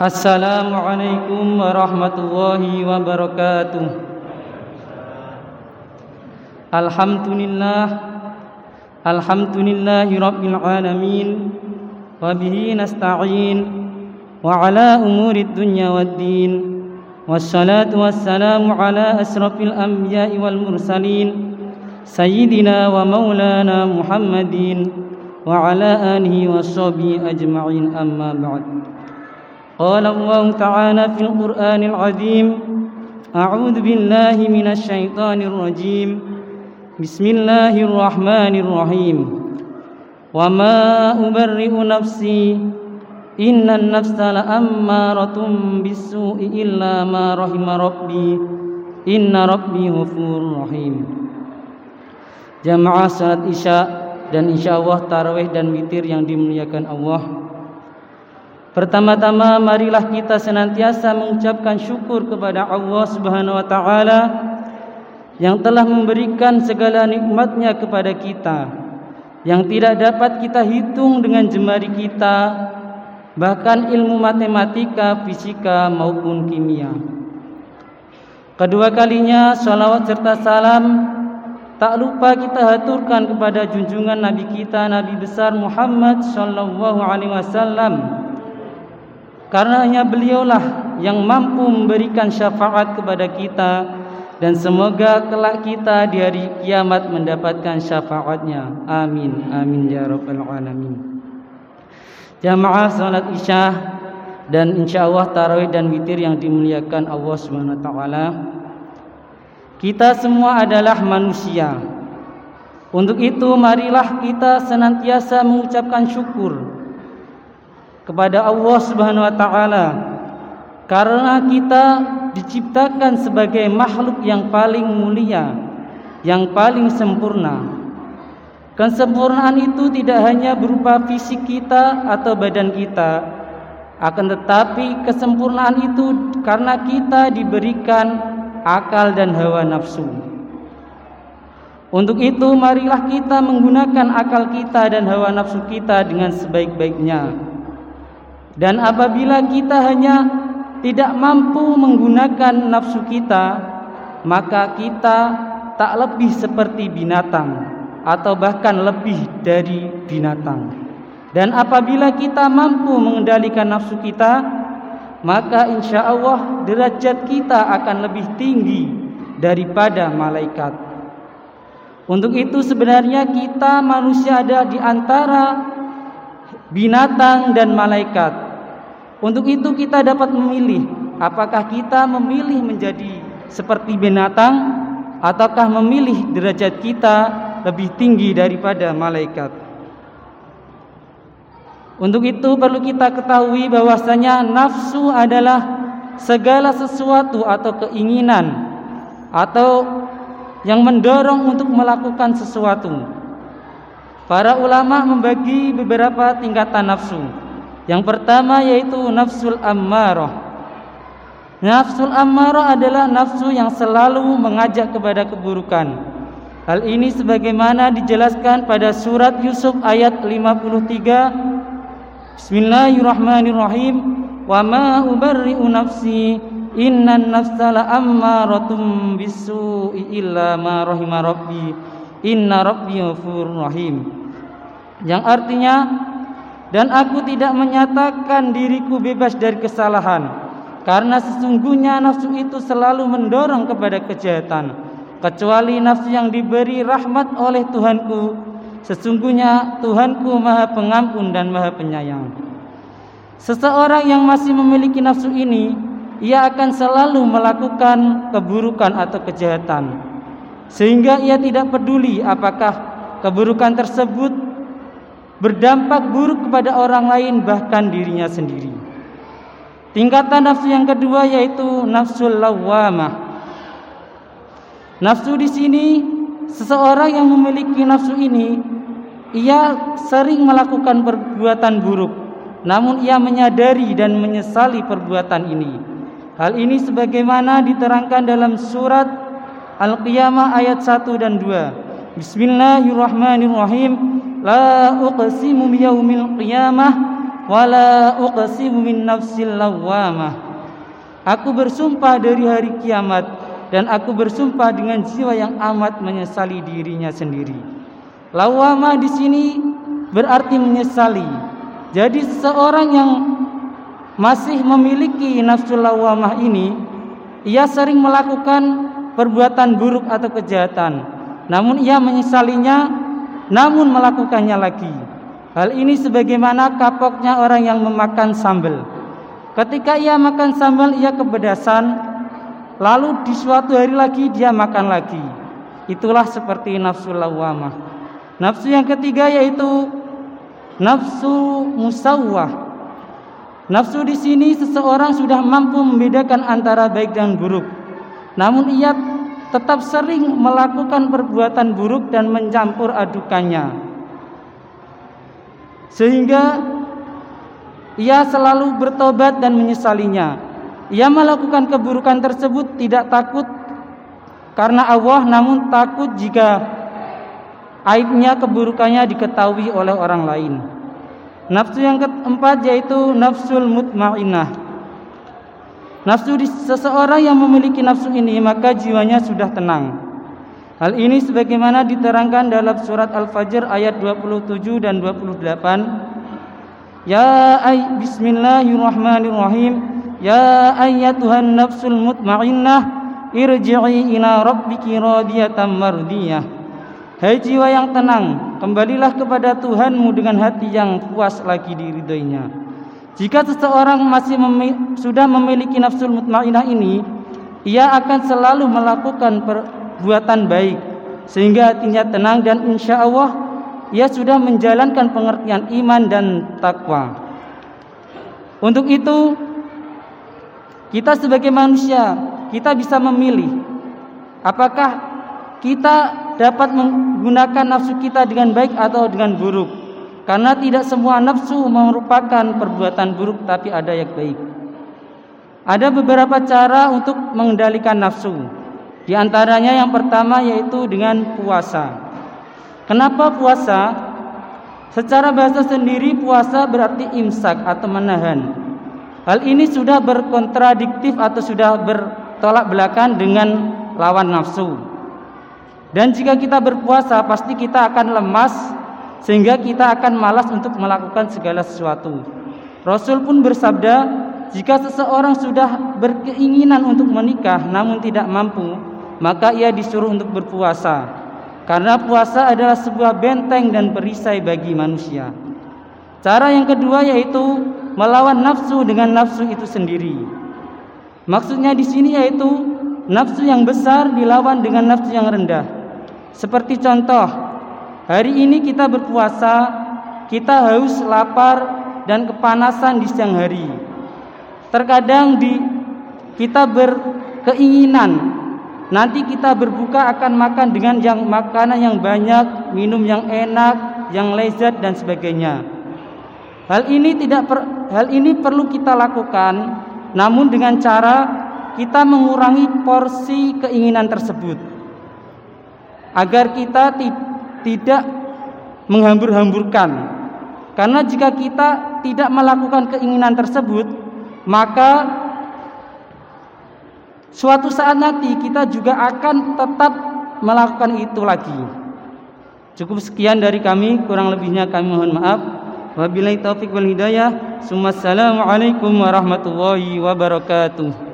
السلام عليكم ورحمة الله وبركاته. الحمد لله الحمد لله رب العالمين وبه نستعين وعلى أمور الدنيا والدين والصلاة والسلام على أشرف الأنبياء والمرسلين سيدنا ومولانا محمد وعلى آله وصحبه أجمعين أما بعد. قال الله تعالى في القرآن العظيم أعوذ بالله من الشيطان الرجيم بسم الله الرحمن الرحيم وما أبرئ نفسي إن النفس لأمارة بالسوء إلا ما رحم ربي إن ربي غفور رحيم Jamaah salat Isya dan insya Allah tarawih dan witir yang dimuliakan Allah Pertama-tama marilah kita senantiasa mengucapkan syukur kepada Allah Subhanahu wa taala yang telah memberikan segala nikmatnya kepada kita yang tidak dapat kita hitung dengan jemari kita bahkan ilmu matematika, fisika maupun kimia. Kedua kalinya salawat serta salam tak lupa kita haturkan kepada junjungan Nabi kita Nabi besar Muhammad sallallahu alaihi wasallam karena hanya beliaulah yang mampu memberikan syafaat kepada kita dan semoga kelak kita di hari kiamat mendapatkan syafaatnya. Amin. Amin ya rabbal alamin. Jamaah salat Isya dan insyaallah tarawih dan witir yang dimuliakan Allah Subhanahu wa taala. Kita semua adalah manusia. Untuk itu marilah kita senantiasa mengucapkan syukur kepada Allah Subhanahu wa taala karena kita diciptakan sebagai makhluk yang paling mulia, yang paling sempurna. Kesempurnaan itu tidak hanya berupa fisik kita atau badan kita, akan tetapi kesempurnaan itu karena kita diberikan akal dan hawa nafsu. Untuk itu marilah kita menggunakan akal kita dan hawa nafsu kita dengan sebaik-baiknya dan apabila kita hanya tidak mampu menggunakan nafsu kita, maka kita tak lebih seperti binatang atau bahkan lebih dari binatang. Dan apabila kita mampu mengendalikan nafsu kita, maka insya Allah derajat kita akan lebih tinggi daripada malaikat. Untuk itu sebenarnya kita manusia ada di antara binatang dan malaikat. Untuk itu kita dapat memilih apakah kita memilih menjadi seperti binatang ataukah memilih derajat kita lebih tinggi daripada malaikat. Untuk itu perlu kita ketahui bahwasanya nafsu adalah segala sesuatu atau keinginan atau yang mendorong untuk melakukan sesuatu. Para ulama membagi beberapa tingkatan nafsu. Yang pertama yaitu nafsul ammarah. Nafsul ammarah adalah nafsu yang selalu mengajak kepada keburukan. Hal ini sebagaimana dijelaskan pada surat Yusuf ayat 53. Bismillahirrahmanirrahim. Wa ma ubarri'u nafsi innan nafsa la'ammaratum bisu'i illa ma rahima. Inna rabbi ghafurur rahim. Yang artinya dan aku tidak menyatakan diriku bebas dari kesalahan karena sesungguhnya nafsu itu selalu mendorong kepada kejahatan. Kecuali nafsu yang diberi rahmat oleh Tuhanku sesungguhnya Tuhanku Maha Pengampun dan Maha Penyayang. Seseorang yang masih memiliki nafsu ini ia akan selalu melakukan keburukan atau kejahatan. Sehingga ia tidak peduli apakah keburukan tersebut berdampak buruk kepada orang lain bahkan dirinya sendiri. Tingkatan nafsu yang kedua yaitu nafsul lawamah. Nafsu di sini seseorang yang memiliki nafsu ini ia sering melakukan perbuatan buruk namun ia menyadari dan menyesali perbuatan ini. Hal ini sebagaimana diterangkan dalam surat Al-Qiyamah ayat 1 dan 2. Bismillahirrahmanirrahim. La uqsimu biyawmil qiyamah wala uqsimu min nafsil Aku bersumpah dari hari kiamat dan aku bersumpah dengan jiwa yang amat menyesali dirinya sendiri. Lawamah di sini berarti menyesali. Jadi seseorang yang masih memiliki nafsu lawamah ini, ia sering melakukan perbuatan buruk atau kejahatan. Namun ia menyesalinya, namun melakukannya lagi. Hal ini sebagaimana kapoknya orang yang memakan sambal. Ketika ia makan sambal ia kepedasan, lalu di suatu hari lagi dia makan lagi. Itulah seperti nafsu lawamah. Nafsu yang ketiga yaitu nafsu musawwah. Nafsu di sini seseorang sudah mampu membedakan antara baik dan buruk. Namun ia tetap sering melakukan perbuatan buruk dan mencampur adukannya. Sehingga ia selalu bertobat dan menyesalinya. Ia melakukan keburukan tersebut tidak takut karena Allah namun takut jika aibnya keburukannya diketahui oleh orang lain. Nafsu yang keempat yaitu nafsul mutmainnah. Nafsu seseorang yang memiliki nafsu ini maka jiwanya sudah tenang. Hal ini sebagaimana diterangkan dalam surat Al-Fajr ayat 27 dan 28 Ya ay bismillahirrahmanirrahim. Ya ayyatuhan nafsul mutmainnah Irji'i ila rabbiki radiyatan mardiyah. Hai jiwa yang tenang Kembalilah kepada Tuhanmu dengan hati yang puas lagi diridhoinya Jika seseorang masih memi sudah memiliki nafsul mutmainnah ini Ia akan selalu melakukan perbuatan baik Sehingga hatinya tenang dan insya Allah ia sudah menjalankan pengertian iman dan takwa. Untuk itu, kita sebagai manusia, kita bisa memilih apakah kita dapat menggunakan nafsu kita dengan baik atau dengan buruk. Karena tidak semua nafsu merupakan perbuatan buruk tapi ada yang baik. Ada beberapa cara untuk mengendalikan nafsu. Di antaranya yang pertama yaitu dengan puasa. Kenapa puasa? Secara bahasa sendiri puasa berarti imsak atau menahan. Hal ini sudah berkontradiktif atau sudah bertolak belakang dengan lawan nafsu. Dan jika kita berpuasa pasti kita akan lemas sehingga kita akan malas untuk melakukan segala sesuatu. Rasul pun bersabda, jika seseorang sudah berkeinginan untuk menikah namun tidak mampu, maka ia disuruh untuk berpuasa. Karena puasa adalah sebuah benteng dan perisai bagi manusia. Cara yang kedua yaitu melawan nafsu dengan nafsu itu sendiri. Maksudnya di sini yaitu nafsu yang besar dilawan dengan nafsu yang rendah. Seperti contoh, hari ini kita berpuasa, kita haus, lapar dan kepanasan di siang hari. Terkadang di kita berkeinginan Nanti kita berbuka akan makan dengan yang makanan yang banyak, minum yang enak, yang lezat dan sebagainya. Hal ini tidak per, hal ini perlu kita lakukan, namun dengan cara kita mengurangi porsi keinginan tersebut. Agar kita tidak menghambur-hamburkan. Karena jika kita tidak melakukan keinginan tersebut, maka Suatu saat nanti kita juga akan tetap melakukan itu lagi. Cukup sekian dari kami, kurang lebihnya kami mohon maaf. Wabillahi taufik wal hidayah. Assalamualaikum warahmatullahi wabarakatuh.